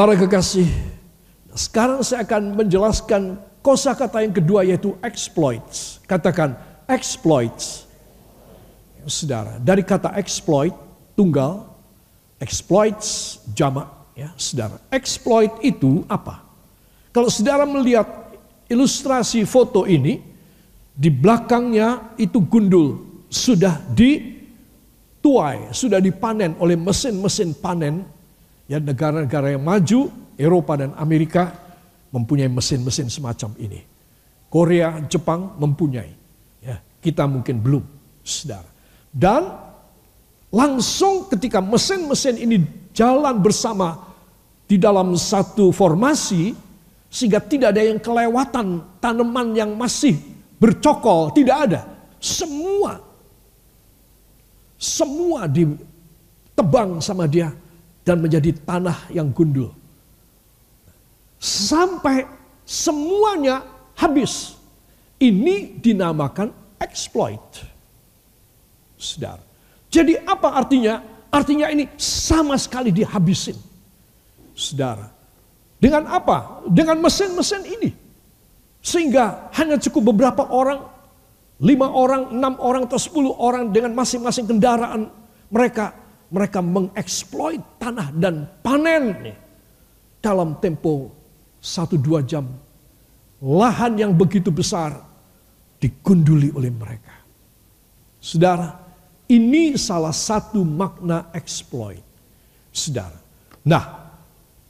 Para kekasih, sekarang saya akan menjelaskan kosakata yang kedua yaitu exploits. Katakan exploits. Saudara, dari kata exploit tunggal, exploits jamak ya, saudara. Exploit itu apa? Kalau saudara melihat ilustrasi foto ini, di belakangnya itu gundul sudah dituai, sudah dipanen oleh mesin-mesin panen. Ya negara-negara yang maju, Eropa dan Amerika mempunyai mesin-mesin semacam ini. Korea, Jepang mempunyai. Ya, kita mungkin belum, saudara. Dan langsung ketika mesin-mesin ini jalan bersama di dalam satu formasi, sehingga tidak ada yang kelewatan tanaman yang masih bercokol, tidak ada. Semua, semua ditebang sama dia dan menjadi tanah yang gundul. Sampai semuanya habis. Ini dinamakan exploit. Saudara. Jadi apa artinya? Artinya ini sama sekali dihabisin. Saudara. Dengan apa? Dengan mesin-mesin ini. Sehingga hanya cukup beberapa orang, lima orang, enam orang, atau sepuluh orang dengan masing-masing kendaraan mereka. Mereka mengeksploit tanah dan panen dalam tempo satu dua jam. Lahan yang begitu besar digunduli oleh mereka. Saudara, ini salah satu makna exploit. Saudara. Nah,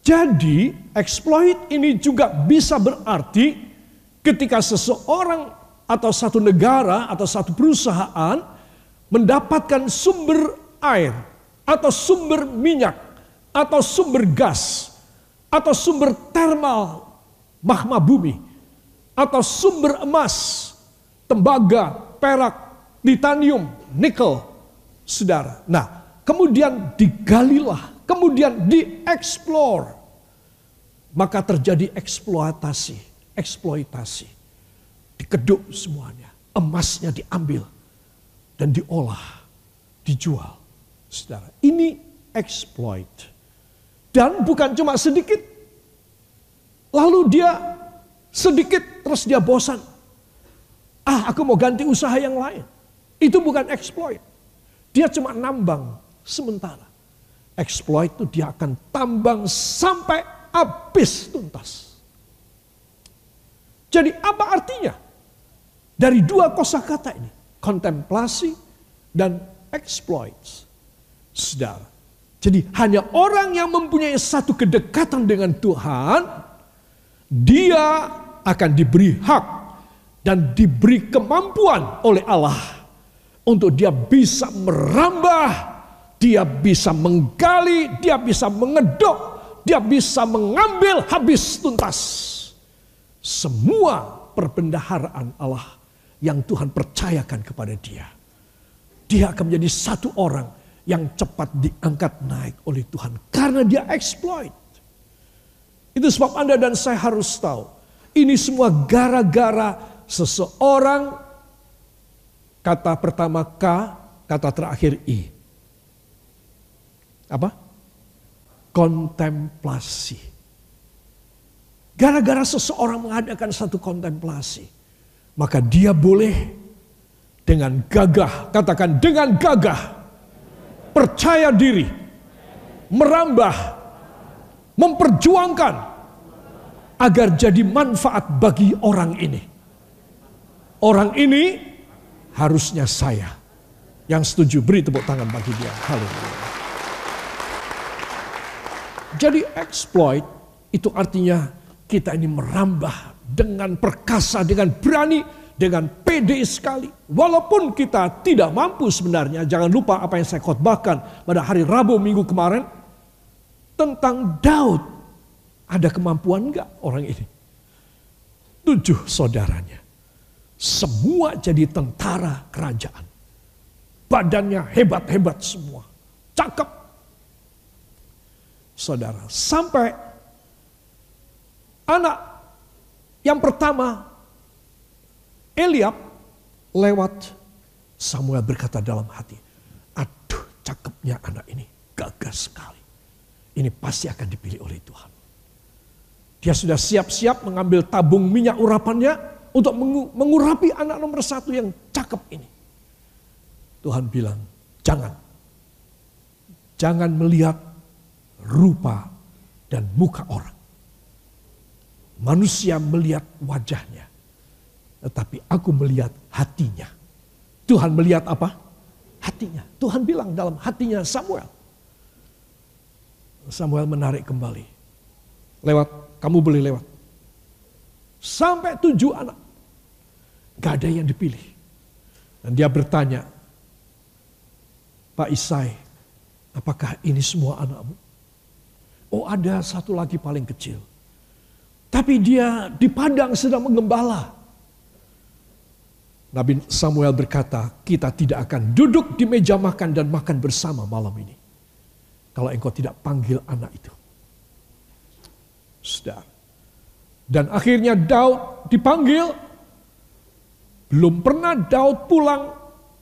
jadi exploit ini juga bisa berarti ketika seseorang atau satu negara atau satu perusahaan mendapatkan sumber air atau sumber minyak atau sumber gas atau sumber termal magma bumi atau sumber emas, tembaga, perak, titanium, nikel, saudara. Nah, kemudian digalilah kemudian dieksplor, maka terjadi eksploitasi, eksploitasi. Dikeduk semuanya, emasnya diambil dan diolah, dijual. Saudara, ini exploit. Dan bukan cuma sedikit. Lalu dia sedikit terus dia bosan. Ah, aku mau ganti usaha yang lain. Itu bukan exploit. Dia cuma nambang sementara exploit itu dia akan tambang sampai habis tuntas. Jadi apa artinya? Dari dua kosakata ini, kontemplasi dan exploit. Saudara. Jadi hanya orang yang mempunyai satu kedekatan dengan Tuhan, dia akan diberi hak dan diberi kemampuan oleh Allah untuk dia bisa merambah dia bisa menggali, dia bisa mengedok, dia bisa mengambil habis tuntas. Semua perbendaharaan Allah yang Tuhan percayakan kepada dia. Dia akan menjadi satu orang yang cepat diangkat naik oleh Tuhan. Karena dia exploit. Itu sebab Anda dan saya harus tahu. Ini semua gara-gara seseorang kata pertama K, kata terakhir I apa? Kontemplasi. Gara-gara seseorang mengadakan satu kontemplasi, maka dia boleh dengan gagah, katakan dengan gagah, percaya diri, merambah, memperjuangkan agar jadi manfaat bagi orang ini. Orang ini harusnya saya. Yang setuju beri tepuk tangan bagi dia. Haleluya. Jadi exploit itu artinya kita ini merambah dengan perkasa, dengan berani, dengan pede sekali. Walaupun kita tidak mampu sebenarnya, jangan lupa apa yang saya khotbahkan pada hari Rabu minggu kemarin tentang Daud. Ada kemampuan enggak orang ini? Tujuh saudaranya. Semua jadi tentara kerajaan. Badannya hebat-hebat semua. Cakep saudara. Sampai anak yang pertama, Eliab, lewat Samuel berkata dalam hati, aduh cakepnya anak ini, gagah sekali. Ini pasti akan dipilih oleh Tuhan. Dia sudah siap-siap mengambil tabung minyak urapannya untuk mengurapi anak nomor satu yang cakep ini. Tuhan bilang, jangan. Jangan melihat rupa dan muka orang. Manusia melihat wajahnya. Tetapi aku melihat hatinya. Tuhan melihat apa? Hatinya. Tuhan bilang dalam hatinya Samuel. Samuel menarik kembali. Lewat, kamu boleh lewat. Sampai tujuh anak. Gak ada yang dipilih. Dan dia bertanya, Pak Isai, apakah ini semua anakmu? Oh ada satu lagi paling kecil. Tapi dia di padang sedang menggembala. Nabi Samuel berkata, kita tidak akan duduk di meja makan dan makan bersama malam ini. Kalau engkau tidak panggil anak itu. Sudah. Dan akhirnya Daud dipanggil. Belum pernah Daud pulang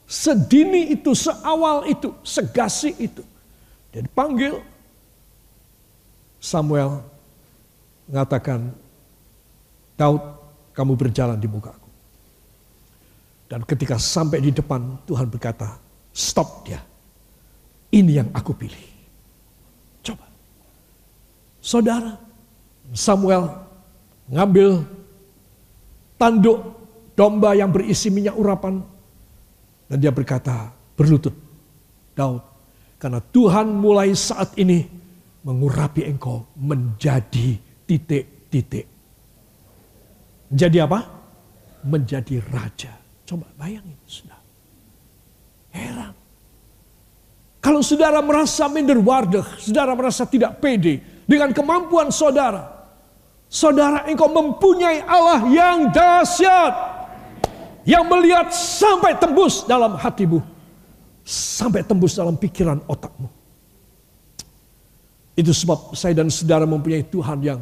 sedini itu, seawal itu, segasi itu. Dia dipanggil. Samuel mengatakan, Daud kamu berjalan di mukaku. Dan ketika sampai di depan Tuhan berkata, stop dia. Ini yang aku pilih. Coba. Saudara, Samuel ngambil tanduk domba yang berisi minyak urapan. Dan dia berkata, berlutut. Daud, karena Tuhan mulai saat ini mengurapi engkau menjadi titik-titik. Jadi apa? Menjadi raja. Coba bayangin, sudah. Heran. Kalau saudara merasa minder wardah, saudara merasa tidak pede dengan kemampuan saudara. Saudara engkau mempunyai Allah yang dahsyat. Yang melihat sampai tembus dalam hatimu. Sampai tembus dalam pikiran otakmu. Itu sebab saya dan saudara mempunyai Tuhan yang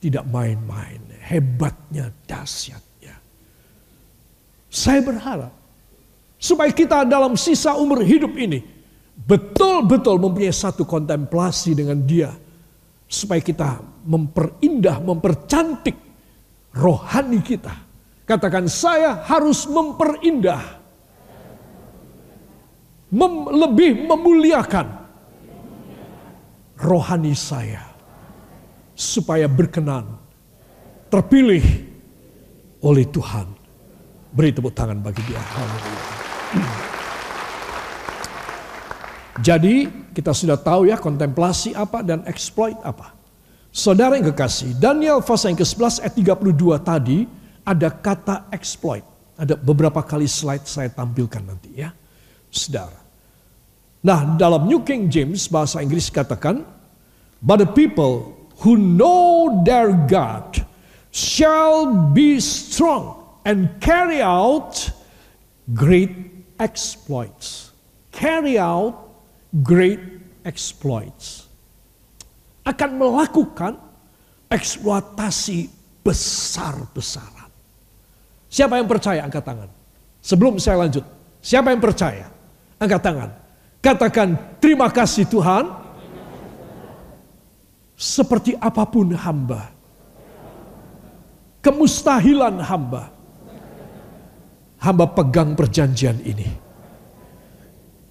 tidak main-main. Hebatnya, dahsyat. Saya berharap supaya kita dalam sisa umur hidup ini betul-betul mempunyai satu kontemplasi dengan Dia, supaya kita memperindah, mempercantik rohani kita. Katakan, saya harus memperindah, mem lebih memuliakan rohani saya, supaya berkenan, terpilih oleh Tuhan Beri tepuk tangan bagi dia. Jadi kita sudah tahu ya kontemplasi apa dan exploit apa. Saudara yang kekasih, Daniel pasal yang ke-11 ayat 32 tadi ada kata exploit. Ada beberapa kali slide saya tampilkan nanti ya. Saudara. Nah dalam New King James bahasa Inggris katakan, But the people who know their God shall be strong and carry out great exploits. Carry out great exploits. Akan melakukan eksploitasi besar-besaran. Siapa yang percaya angkat tangan? Sebelum saya lanjut, siapa yang percaya? Angkat tangan. Katakan terima kasih Tuhan. Seperti apa pun hamba. Kemustahilan hamba hamba pegang perjanjian ini.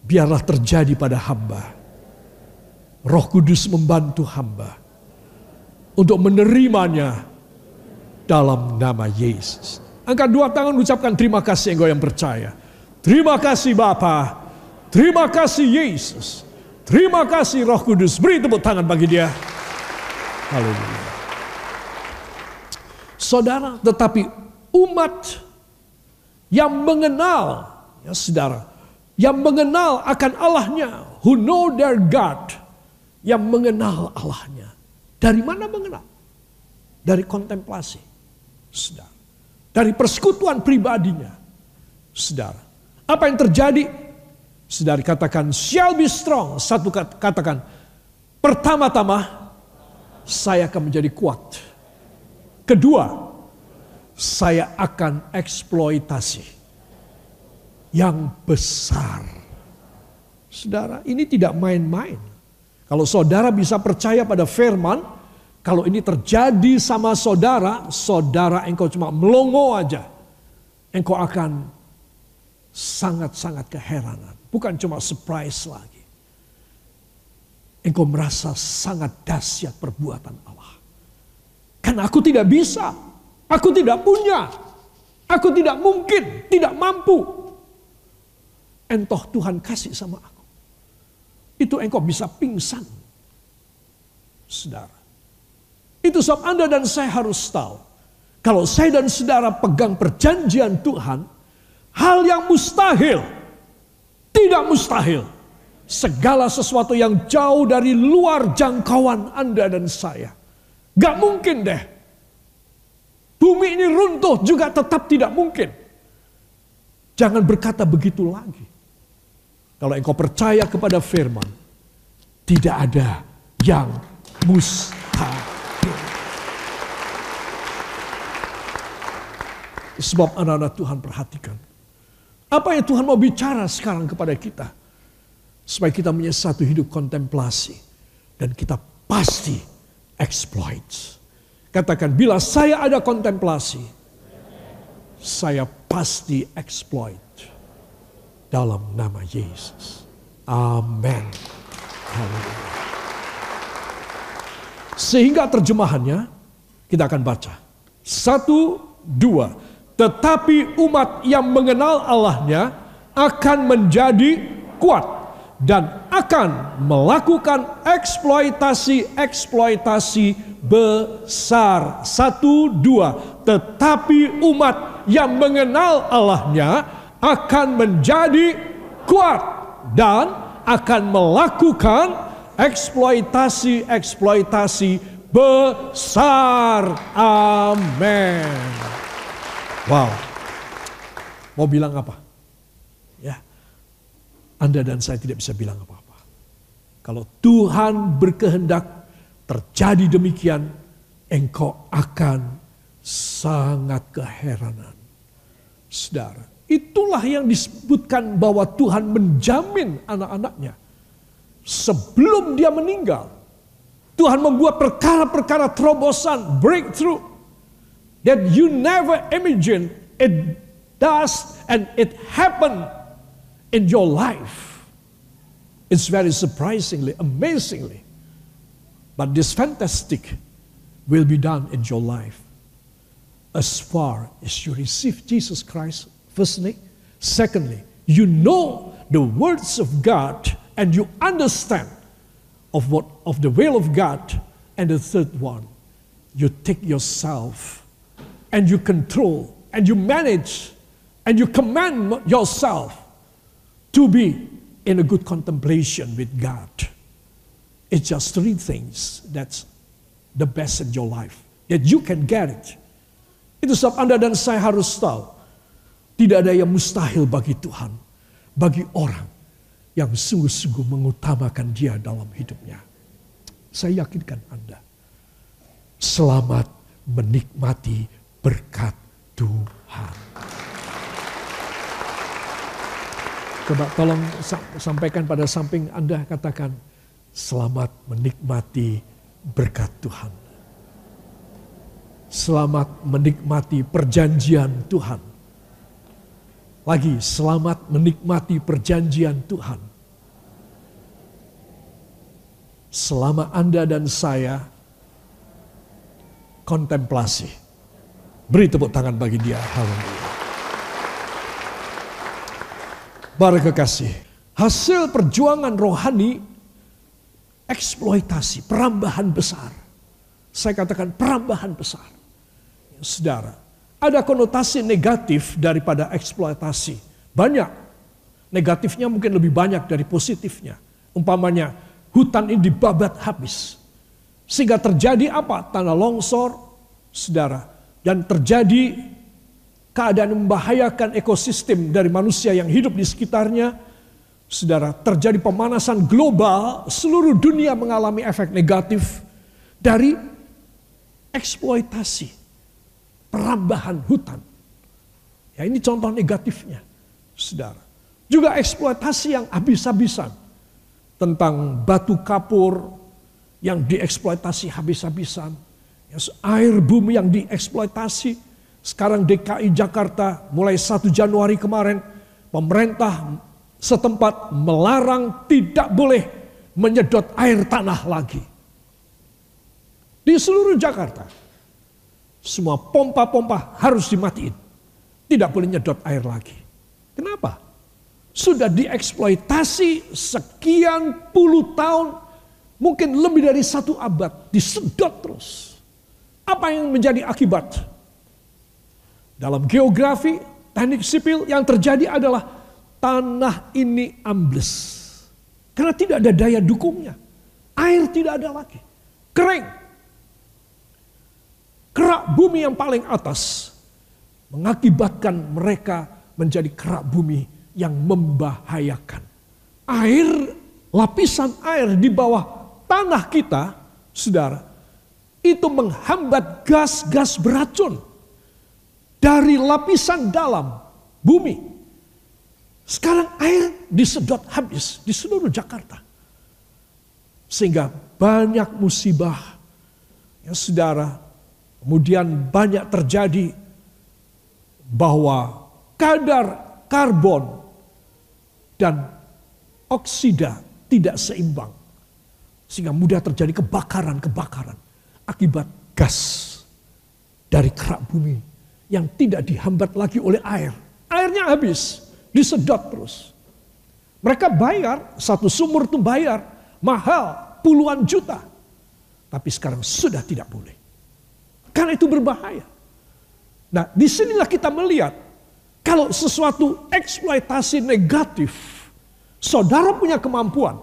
Biarlah terjadi pada hamba. Roh Kudus membantu hamba untuk menerimanya dalam nama Yesus. Angkat dua tangan ucapkan terima kasih engkau yang percaya. Terima kasih Bapa. Terima kasih Yesus. Terima kasih Roh Kudus. Beri tepuk tangan bagi dia. Haleluya. Saudara, tetapi umat yang mengenal, ya saudara, yang mengenal akan Allahnya, who know their God, yang mengenal Allahnya. Dari mana mengenal? Dari kontemplasi, saudara. Dari persekutuan pribadinya, saudara. Apa yang terjadi? Saudara katakan, shall be strong. Satu katakan, pertama-tama, saya akan menjadi kuat. Kedua, saya akan eksploitasi yang besar. Saudara, ini tidak main-main. Kalau saudara bisa percaya pada firman, Kalau ini terjadi sama saudara, saudara engkau cuma melongo aja. Engkau akan sangat-sangat keheranan. Bukan cuma surprise lagi. Engkau merasa sangat dahsyat perbuatan Allah. Karena aku tidak bisa. Aku tidak punya. Aku tidak mungkin, tidak mampu. Entoh Tuhan kasih sama aku. Itu engkau bisa pingsan. Saudara. Itu sebab Anda dan saya harus tahu. Kalau saya dan saudara pegang perjanjian Tuhan, hal yang mustahil, tidak mustahil. Segala sesuatu yang jauh dari luar jangkauan Anda dan saya. Gak mungkin deh. Bumi ini runtuh juga tetap tidak mungkin. Jangan berkata begitu lagi. Kalau engkau percaya kepada firman, tidak ada yang mustahil. Sebab anak-anak Tuhan perhatikan. Apa yang Tuhan mau bicara sekarang kepada kita. Supaya kita punya satu hidup kontemplasi. Dan kita pasti exploit. Katakan, bila saya ada kontemplasi, saya pasti exploit. Dalam nama Yesus. Amin. Sehingga terjemahannya, kita akan baca. Satu, dua. Tetapi umat yang mengenal Allahnya akan menjadi kuat dan akan melakukan eksploitasi-eksploitasi besar. Satu, dua. Tetapi umat yang mengenal Allahnya akan menjadi kuat dan akan melakukan eksploitasi-eksploitasi besar. Amin. Wow. Mau bilang apa? Anda dan saya tidak bisa bilang apa-apa. Kalau Tuhan berkehendak terjadi demikian, engkau akan sangat keheranan. Saudara, itulah yang disebutkan bahwa Tuhan menjamin anak-anaknya. Sebelum dia meninggal, Tuhan membuat perkara-perkara terobosan, breakthrough that you never imagined it does and it happened in your life. It's very surprisingly, amazingly. But this fantastic will be done in your life as far as you receive Jesus Christ, firstly. Secondly, you know the words of God and you understand of what of the will of God. And the third one, you take yourself and you control and you manage and you command yourself to be in a good contemplation with God. It's just three things that's the best in your life. That you can get it. Itu sebab Anda dan saya harus tahu. Tidak ada yang mustahil bagi Tuhan. Bagi orang yang sungguh-sungguh mengutamakan dia dalam hidupnya. Saya yakinkan Anda. Selamat menikmati berkat Tuhan. Coba tolong sampaikan pada samping Anda katakan selamat menikmati berkat Tuhan. Selamat menikmati perjanjian Tuhan. Lagi selamat menikmati perjanjian Tuhan. Selama Anda dan saya kontemplasi Beri tepuk tangan bagi dia. Haleluya. Para kekasih, hasil perjuangan rohani, eksploitasi, perambahan besar. Saya katakan perambahan besar. Saudara, ada konotasi negatif daripada eksploitasi. Banyak. Negatifnya mungkin lebih banyak dari positifnya. Umpamanya, hutan ini dibabat habis. Sehingga terjadi apa? Tanah longsor, saudara dan terjadi keadaan membahayakan ekosistem dari manusia yang hidup di sekitarnya, saudara, terjadi pemanasan global, seluruh dunia mengalami efek negatif dari eksploitasi, perambahan hutan. Ya ini contoh negatifnya, saudara. Juga eksploitasi yang habis-habisan tentang batu kapur yang dieksploitasi habis-habisan. Ya, air bumi yang dieksploitasi. Sekarang DKI Jakarta mulai 1 Januari kemarin pemerintah setempat melarang tidak boleh menyedot air tanah lagi. Di seluruh Jakarta. Semua pompa-pompa harus dimatiin. Tidak boleh nyedot air lagi. Kenapa? Sudah dieksploitasi sekian puluh tahun Mungkin lebih dari satu abad disedot terus. Apa yang menjadi akibat? Dalam geografi, teknik sipil yang terjadi adalah tanah ini ambles. Karena tidak ada daya dukungnya. Air tidak ada lagi. Kering. Kerak bumi yang paling atas mengakibatkan mereka menjadi kerak bumi yang membahayakan. Air, lapisan air di bawah tanah kita, saudara, itu menghambat gas-gas beracun dari lapisan dalam bumi. Sekarang air disedot habis di seluruh Jakarta. Sehingga banyak musibah ya saudara. Kemudian banyak terjadi bahwa kadar karbon dan oksida tidak seimbang. Sehingga mudah terjadi kebakaran-kebakaran akibat gas dari kerak bumi yang tidak dihambat lagi oleh air. Airnya habis, disedot terus. Mereka bayar, satu sumur itu bayar, mahal, puluhan juta. Tapi sekarang sudah tidak boleh. Karena itu berbahaya. Nah di sinilah kita melihat, kalau sesuatu eksploitasi negatif, saudara punya kemampuan,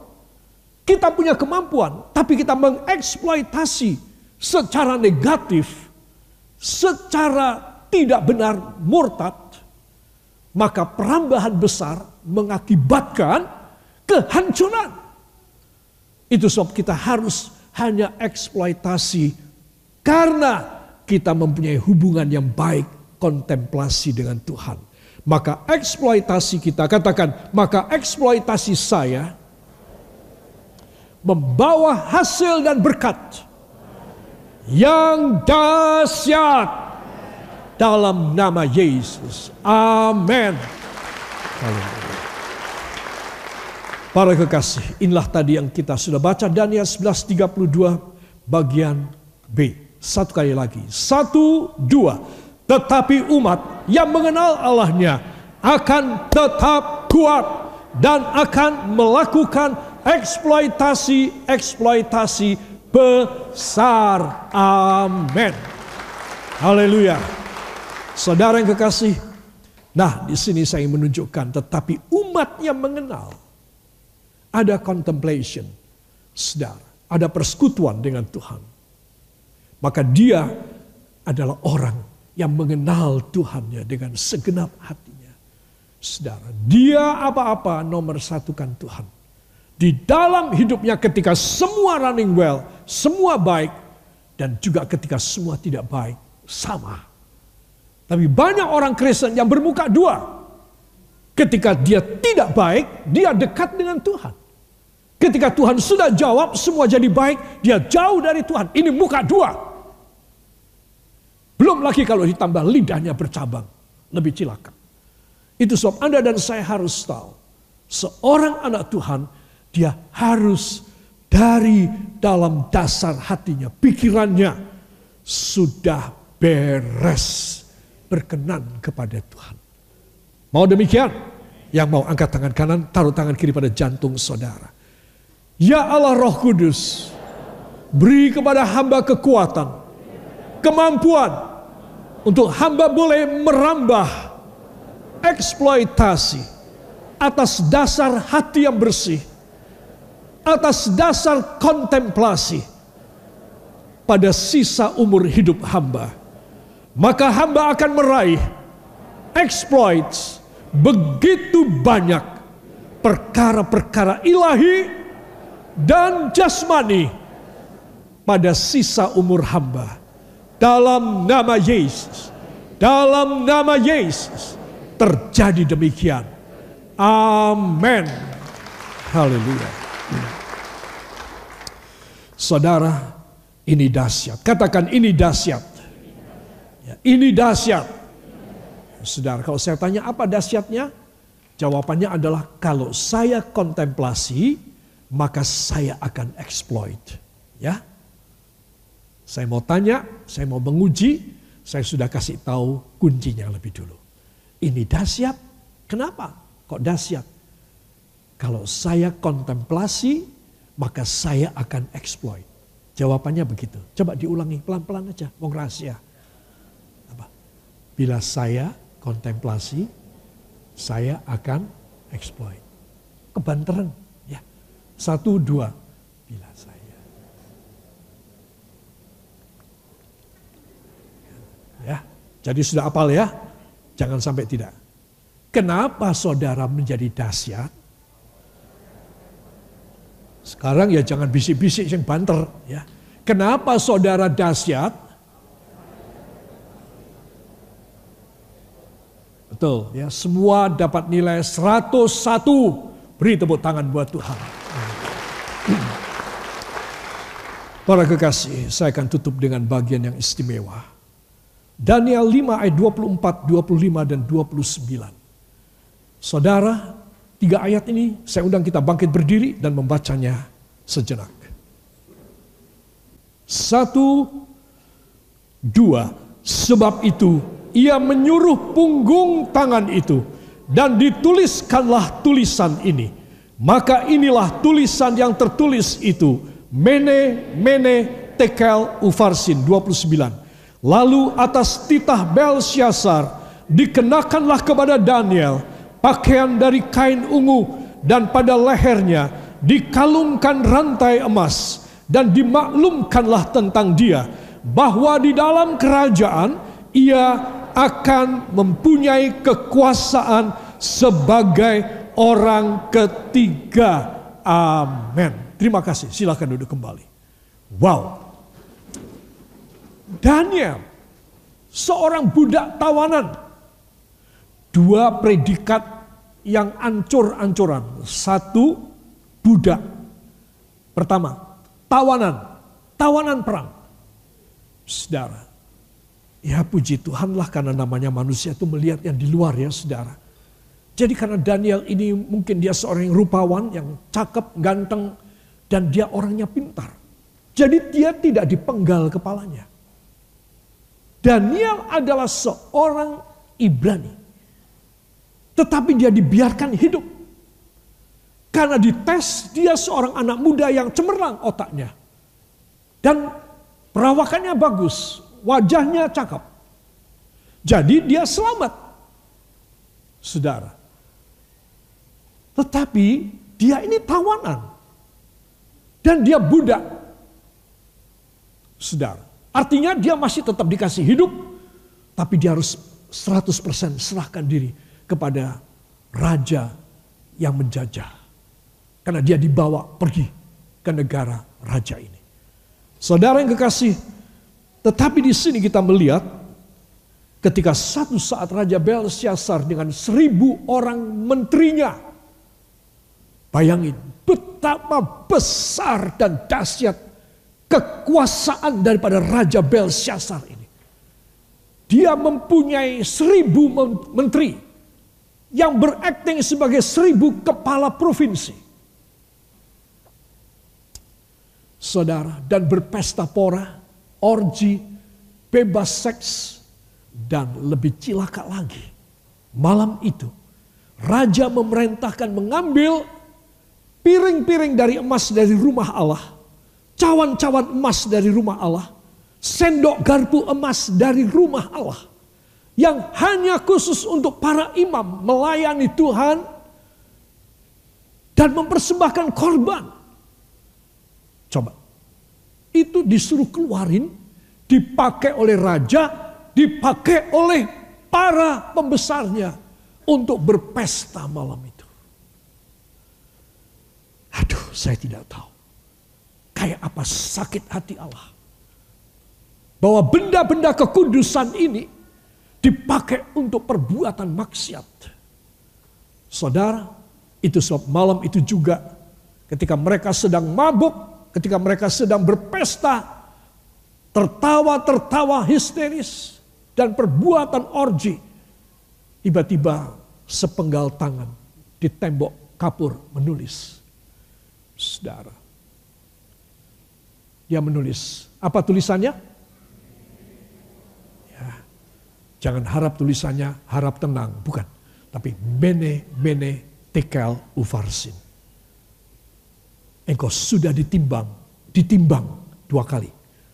kita punya kemampuan, tapi kita mengeksploitasi secara negatif, secara tidak benar murtad, maka perambahan besar mengakibatkan kehancuran. Itu sebab kita harus hanya eksploitasi karena kita mempunyai hubungan yang baik kontemplasi dengan Tuhan. Maka eksploitasi kita, katakan, maka eksploitasi saya membawa hasil dan berkat yang dahsyat dalam nama Yesus. Amin. Para kekasih, inilah tadi yang kita sudah baca Daniel 11:32 bagian B. Satu kali lagi. Satu, dua. Tetapi umat yang mengenal Allahnya akan tetap kuat dan akan melakukan eksploitasi-eksploitasi besar. Amin. Haleluya. Saudara yang kekasih, nah di sini saya menunjukkan tetapi umat yang mengenal ada contemplation, saudara, ada persekutuan dengan Tuhan. Maka dia adalah orang yang mengenal Tuhannya dengan segenap hatinya. Saudara, dia apa-apa nomor satukan Tuhan di dalam hidupnya ketika semua running well, semua baik, dan juga ketika semua tidak baik, sama. Tapi banyak orang Kristen yang bermuka dua. Ketika dia tidak baik, dia dekat dengan Tuhan. Ketika Tuhan sudah jawab, semua jadi baik, dia jauh dari Tuhan. Ini muka dua. Belum lagi kalau ditambah lidahnya bercabang. Lebih cilaka. Itu sebab Anda dan saya harus tahu. Seorang anak Tuhan dia harus dari dalam dasar hatinya, pikirannya sudah beres berkenan kepada Tuhan. Mau demikian? Yang mau angkat tangan kanan, taruh tangan kiri pada jantung saudara. Ya Allah Roh Kudus, beri kepada hamba kekuatan, kemampuan untuk hamba boleh merambah eksploitasi atas dasar hati yang bersih atas dasar kontemplasi pada sisa umur hidup hamba. Maka hamba akan meraih exploits begitu banyak perkara-perkara ilahi dan jasmani pada sisa umur hamba. Dalam nama Yesus, dalam nama Yesus terjadi demikian. Amin. Haleluya. Saudara, ini dahsyat. Katakan ini dahsyat. Ya, ini dahsyat. Saudara, kalau saya tanya apa dahsyatnya? Jawabannya adalah kalau saya kontemplasi, maka saya akan exploit. Ya, saya mau tanya, saya mau menguji, saya sudah kasih tahu kuncinya lebih dulu. Ini dahsyat. Kenapa? Kok dahsyat? Kalau saya kontemplasi, maka saya akan exploit. Jawabannya begitu. Coba diulangi pelan-pelan aja, mau rahasia. Bila saya kontemplasi, saya akan exploit. Kebanteran, ya. Satu, dua. Bila saya. Ya, jadi sudah apal ya. Jangan sampai tidak. Kenapa saudara menjadi dahsyat? Sekarang ya jangan bisik-bisik yang banter ya. Kenapa saudara dahsyat? Betul ya, semua dapat nilai 101. Beri tepuk tangan buat Tuhan. Para kekasih, saya akan tutup dengan bagian yang istimewa. Daniel 5 ayat 24, 25 dan 29. Saudara, Tiga ayat ini saya undang kita bangkit berdiri dan membacanya sejenak. Satu, dua. Sebab itu ia menyuruh punggung tangan itu dan dituliskanlah tulisan ini. Maka inilah tulisan yang tertulis itu. Mene, mene, tekel, ufarsin. 29. Lalu atas titah Belsyasar dikenakanlah kepada Daniel pakaian dari kain ungu dan pada lehernya dikalungkan rantai emas dan dimaklumkanlah tentang dia bahwa di dalam kerajaan ia akan mempunyai kekuasaan sebagai orang ketiga. Amin. Terima kasih. Silakan duduk kembali. Wow. Daniel, seorang budak tawanan, dua predikat yang ancur-ancuran. Satu, budak. Pertama, tawanan. Tawanan perang. Saudara. Ya puji Tuhanlah karena namanya manusia itu melihat yang di luar ya saudara. Jadi karena Daniel ini mungkin dia seorang yang rupawan, yang cakep, ganteng, dan dia orangnya pintar. Jadi dia tidak dipenggal kepalanya. Daniel adalah seorang Ibrani. Tetapi dia dibiarkan hidup. Karena dites dia seorang anak muda yang cemerlang otaknya. Dan perawakannya bagus, wajahnya cakep. Jadi dia selamat. Saudara. Tetapi dia ini tawanan. Dan dia budak. Saudara. Artinya dia masih tetap dikasih hidup. Tapi dia harus 100% serahkan diri kepada raja yang menjajah. Karena dia dibawa pergi ke negara raja ini. Saudara yang kekasih, tetapi di sini kita melihat ketika satu saat Raja Belshazzar dengan seribu orang menterinya. Bayangin betapa besar dan dahsyat kekuasaan daripada Raja Belshazzar ini. Dia mempunyai seribu menteri yang berakting sebagai seribu kepala provinsi. Saudara, dan berpesta pora, orgi, bebas seks, dan lebih cilaka lagi. Malam itu, raja memerintahkan mengambil piring-piring dari emas dari rumah Allah, cawan-cawan emas dari rumah Allah, sendok garpu emas dari rumah Allah yang hanya khusus untuk para imam melayani Tuhan dan mempersembahkan korban. Itu disuruh keluarin, dipakai oleh raja, dipakai oleh para pembesarnya untuk berpesta malam itu. Aduh, saya tidak tahu. Kayak apa sakit hati Allah. Bahwa benda-benda kekudusan ini dipakai untuk perbuatan maksiat. Saudara, itu sebab malam itu juga ketika mereka sedang mabuk, ketika mereka sedang berpesta, tertawa-tertawa histeris, dan perbuatan orgi, tiba-tiba sepenggal tangan di tembok kapur menulis. Saudara. Dia menulis. Apa tulisannya? Ya. Jangan harap tulisannya harap tenang. Bukan. Tapi bene bene tekel ufarsin. Engkau sudah ditimbang, ditimbang dua kali.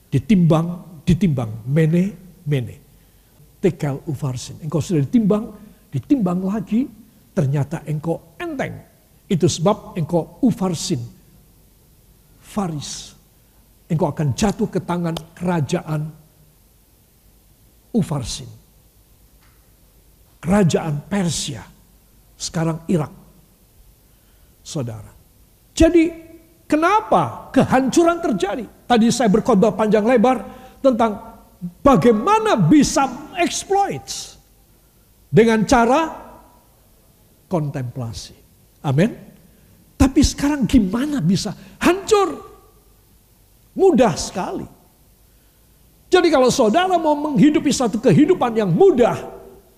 Ditimbang, ditimbang, mene, mene. Tekel ufarsin. Engkau sudah ditimbang, ditimbang lagi, ternyata engkau enteng. Itu sebab engkau ufarsin. Faris. Engkau akan jatuh ke tangan kerajaan ufarsin. Kerajaan Persia. Sekarang Irak. Saudara. Jadi Kenapa kehancuran terjadi? Tadi saya berkhotbah panjang lebar tentang bagaimana bisa exploit dengan cara kontemplasi. Amin. Tapi sekarang gimana bisa hancur? Mudah sekali. Jadi kalau saudara mau menghidupi satu kehidupan yang mudah,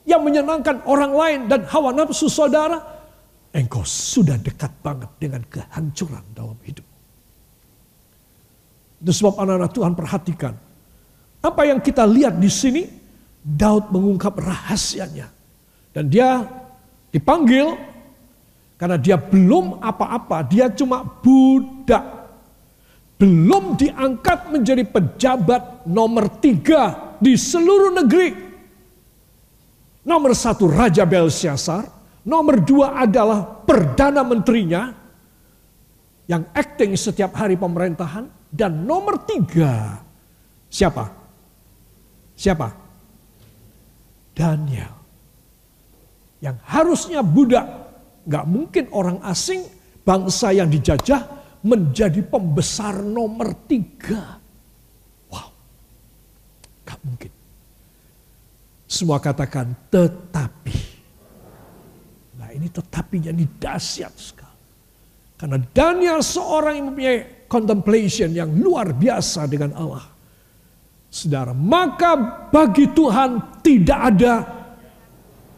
yang menyenangkan orang lain dan hawa nafsu saudara, engkau sudah dekat banget dengan kehancuran dalam hidup. Itu sebab anak-anak Tuhan perhatikan. Apa yang kita lihat di sini, Daud mengungkap rahasianya. Dan dia dipanggil karena dia belum apa-apa, dia cuma budak. Belum diangkat menjadi pejabat nomor tiga di seluruh negeri. Nomor satu Raja Belsyasar, Nomor dua adalah perdana menterinya yang acting setiap hari pemerintahan. Dan nomor tiga, siapa? Siapa? Daniel. Yang harusnya budak, gak mungkin orang asing, bangsa yang dijajah menjadi pembesar nomor tiga. Wow, gak mungkin. Semua katakan tetapi ini tetapinya ini dahsyat sekali. Karena Daniel seorang yang mempunyai contemplation yang luar biasa dengan Allah. Saudara, maka bagi Tuhan tidak ada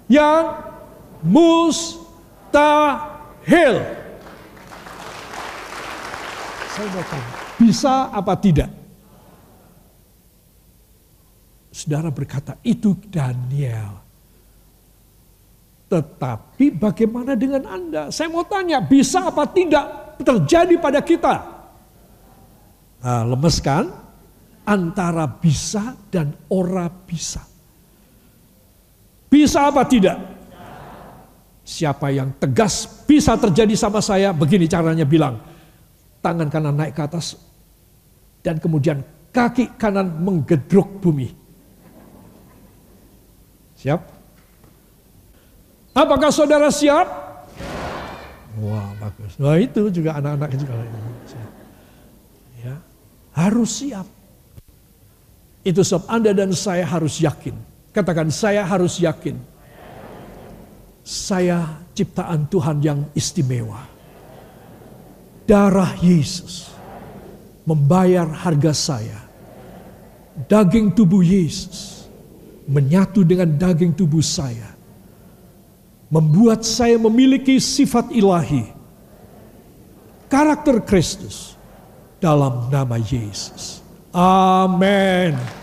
yang mustahil. Saya mau tanya, bisa apa tidak? Saudara berkata, itu Daniel. Tetapi bagaimana dengan Anda? Saya mau tanya, bisa apa tidak terjadi pada kita? Nah, lemes kan? Antara bisa dan ora bisa. Bisa apa tidak? Siapa yang tegas bisa terjadi sama saya, begini caranya bilang. Tangan kanan naik ke atas, dan kemudian kaki kanan menggedruk bumi. Siap? Apakah saudara siap? Wah bagus. Wah itu juga anak-anak juga. Ya, harus siap. Itu sebab Anda dan saya harus yakin. Katakan saya harus yakin. Saya ciptaan Tuhan yang istimewa. Darah Yesus membayar harga saya. Daging tubuh Yesus menyatu dengan daging tubuh saya membuat saya memiliki sifat ilahi, karakter Kristus dalam nama Yesus. Amin.